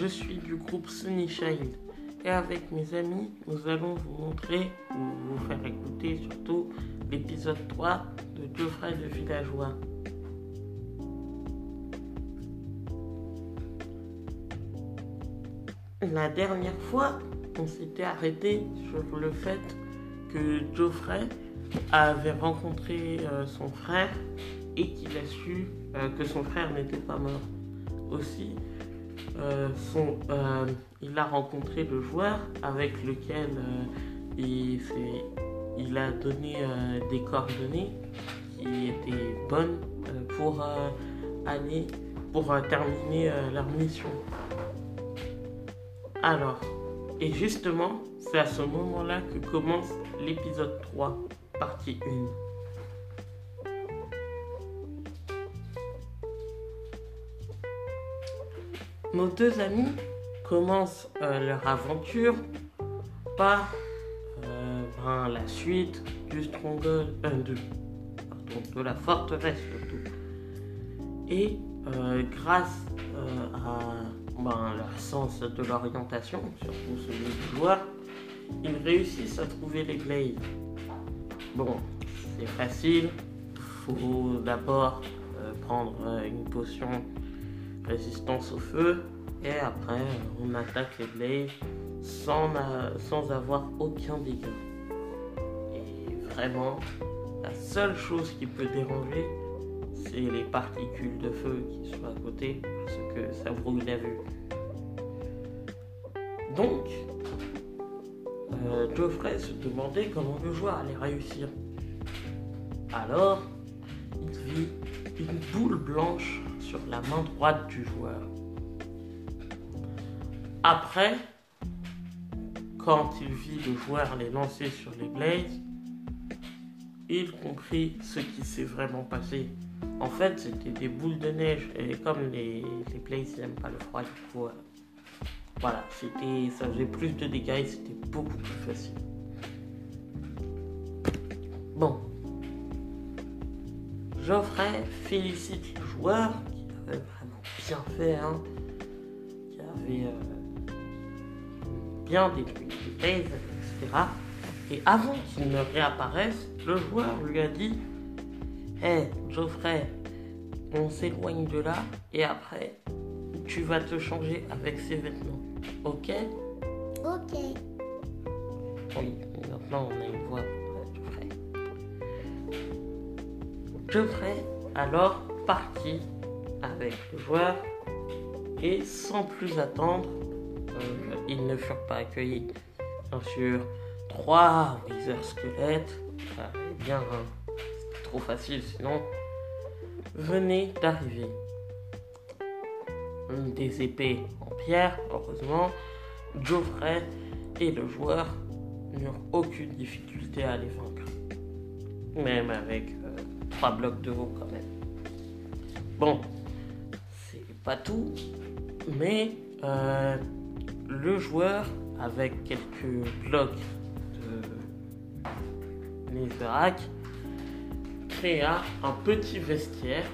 je suis du groupe Sunny Child et avec mes amis, nous allons vous montrer ou vous faire écouter surtout l'épisode 3 de Geoffrey le villageois. La dernière fois, on s'était arrêté sur le fait que Geoffrey avait rencontré euh, son frère et qu'il a su euh, que son frère n'était pas mort. Aussi, euh, il a rencontré le joueur avec lequel il, il, a donné des coordonnées qui étaient bonnes pour aller pour terminer leur mission. Alors, et justement, c'est à ce moment-là que commence l'épisode 3, partie 1. Nos deux amis commencent euh, leur aventure par euh, ben, la suite du Stronghold 1 2, pardon, de la forteresse surtout. Et euh, grâce à ben, leur sens de l'orientation, surtout celui du joueur, ils réussissent à trouver les glaives. Bon, c'est facile, faut d'abord euh, prendre euh, une potion résistance au feu et après on attaque les glaives sans, avoir aucun dégât. Et vraiment, la seule chose qui peut déranger, c'est les particules de feu qui sont à côté, parce que ça brûle la vue. Donc, euh, Geoffrey se demandait comment le joueur allait réussir. Alors, il vit une boule blanche sur la main droite du joueur. Après, quand il vit le joueur les lancer sur les blazes, il comprit ce qui s'est vraiment passé. En fait, c'était des boules de neige et comme les, les Blaze n'aiment pas le froid, du coup, euh, voilà, ça faisait plus de dégâts c'était beaucoup plus facile. Bon. Geoffrey félicite le joueur vraiment bien fait, hein, qui avait euh, bien détruit les Blaze, etc. Et avant qu'il ne réapparaisse, le joueur lui a dit Hé, Geoffrey, on s'éloigne de là et après, tu vas te changer avec ces vêtements. Ok? Ok. Oui, maintenant on a une voix pour Geoffrey. Geoffrey, alors, parti avec le joueur et sans plus attendre, euh, ils ne furent pas accueillis. Bien sûr, trois wizards squelettes, bien, hein trop facile sinon, venait d'arriver. Des épées en pierre, heureusement, Geoffrey et le joueur n'eurent aucune difficulté à les vaincre. Même avec euh, trois blocs de haut quand même. Bon, pas tout, mais euh, le joueur, avec quelques blocs de netherrack, créa un petit vestiaire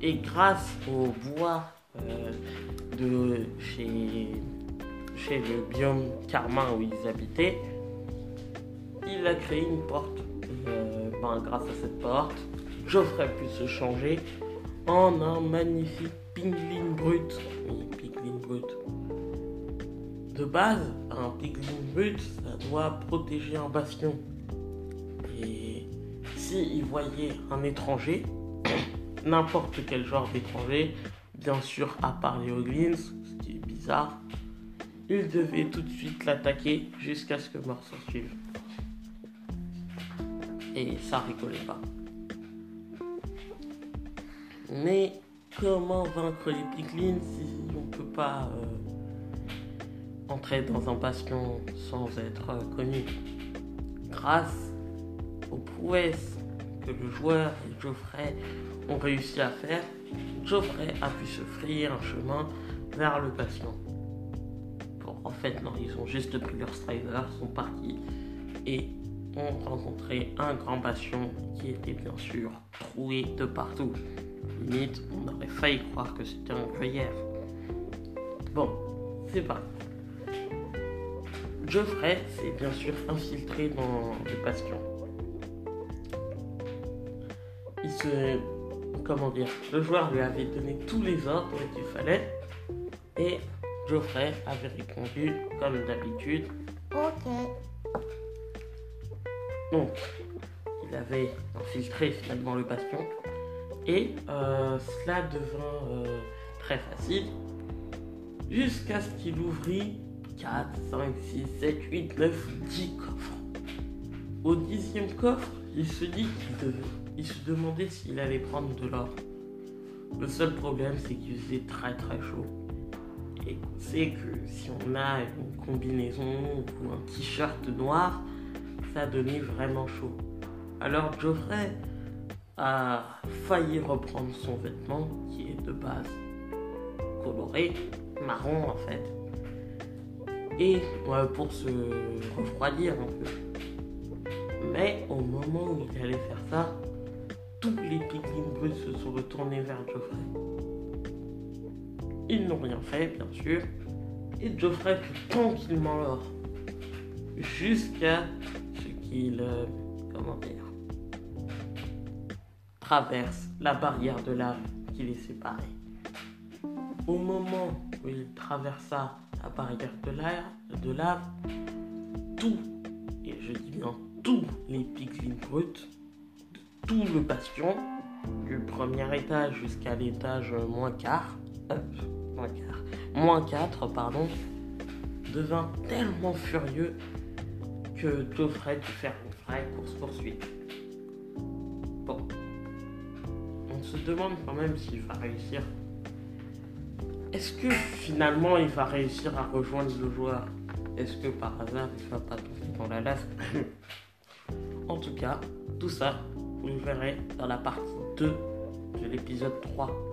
et grâce au bois euh, de chez, chez le biome carmin où ils habitaient, il a créé une porte. Euh, ben, grâce à cette porte, Geoffrey pu se changer en un magnifique piglin brut. Oui, brut. De base, un piglin brut, ça doit protéger un bastion. Et il voyait un étranger, n'importe quel genre d'étranger, bien sûr à part les Hoglins, ce qui est bizarre, il devait tout de suite l'attaquer jusqu'à ce que mort s'en suive. Et ça rigolait pas. Mais comment vaincre les Piglins si on peut pas euh, entrer dans un bastion sans être euh, connu? Grâce aux prouesses que le joueur et Geoffrey ont réussi à faire, Geoffrey a pu se frayer un chemin vers le patient. Bon, en fait, non, ils ont juste pris leur strider, sont partis et ont rencontré un grand bastion qui était bien sûr troué de partout. Limite, on aurait failli croire que c'était un gruyère. Bon, c'est pas. Geoffrey s'est bien sûr infiltré dans le bastion. Il se. Comment dire Le joueur lui avait donné tous les ordres qu'il fallait. Et Geoffrey avait répondu comme d'habitude. Ok. Donc, il avait infiltré finalement le bastion. Et euh, cela devint euh, très facile. Jusqu'à ce qu'il ouvrit 4, 5, 6, 7, 8, 9, 10 coffres. Au dixième coffre, il se dit qu'il. Il se demandait s'il allait prendre de l'or. Le seul problème, c'est qu'il faisait très très chaud. Et on sait que si on a une combinaison ou un t-shirt noir, ça donnait vraiment chaud. Alors Geoffrey a failli reprendre son vêtement qui est de base coloré, marron en fait. Et ouais, pour se refroidir un peu. Mais au moment où il allait faire ça, tous les piglins bruts se sont retournés vers Geoffrey. Ils n'ont rien fait, bien sûr, et Geoffrey fut tranquillement mort. Jusqu'à ce qu'il, euh, traverse la barrière de lave qui les séparait. Au moment où il traversa la barrière de lave, de lave tout, et je dis bien tous les piglins bruts, de tout le bastion, du premier étage jusqu'à l'étage moins quart, moins quart, moins 4, pardon, devint tellement furieux que Geoffrey dut faire une vraie course-poursuite. Se demande quand même s'il va réussir. Est-ce que finalement il va réussir à rejoindre le joueur? Est-ce que par hasard il va pas tomber dans la lave En tout cas, tout ça, vous le verrez dans la partie 2 de l'épisode 3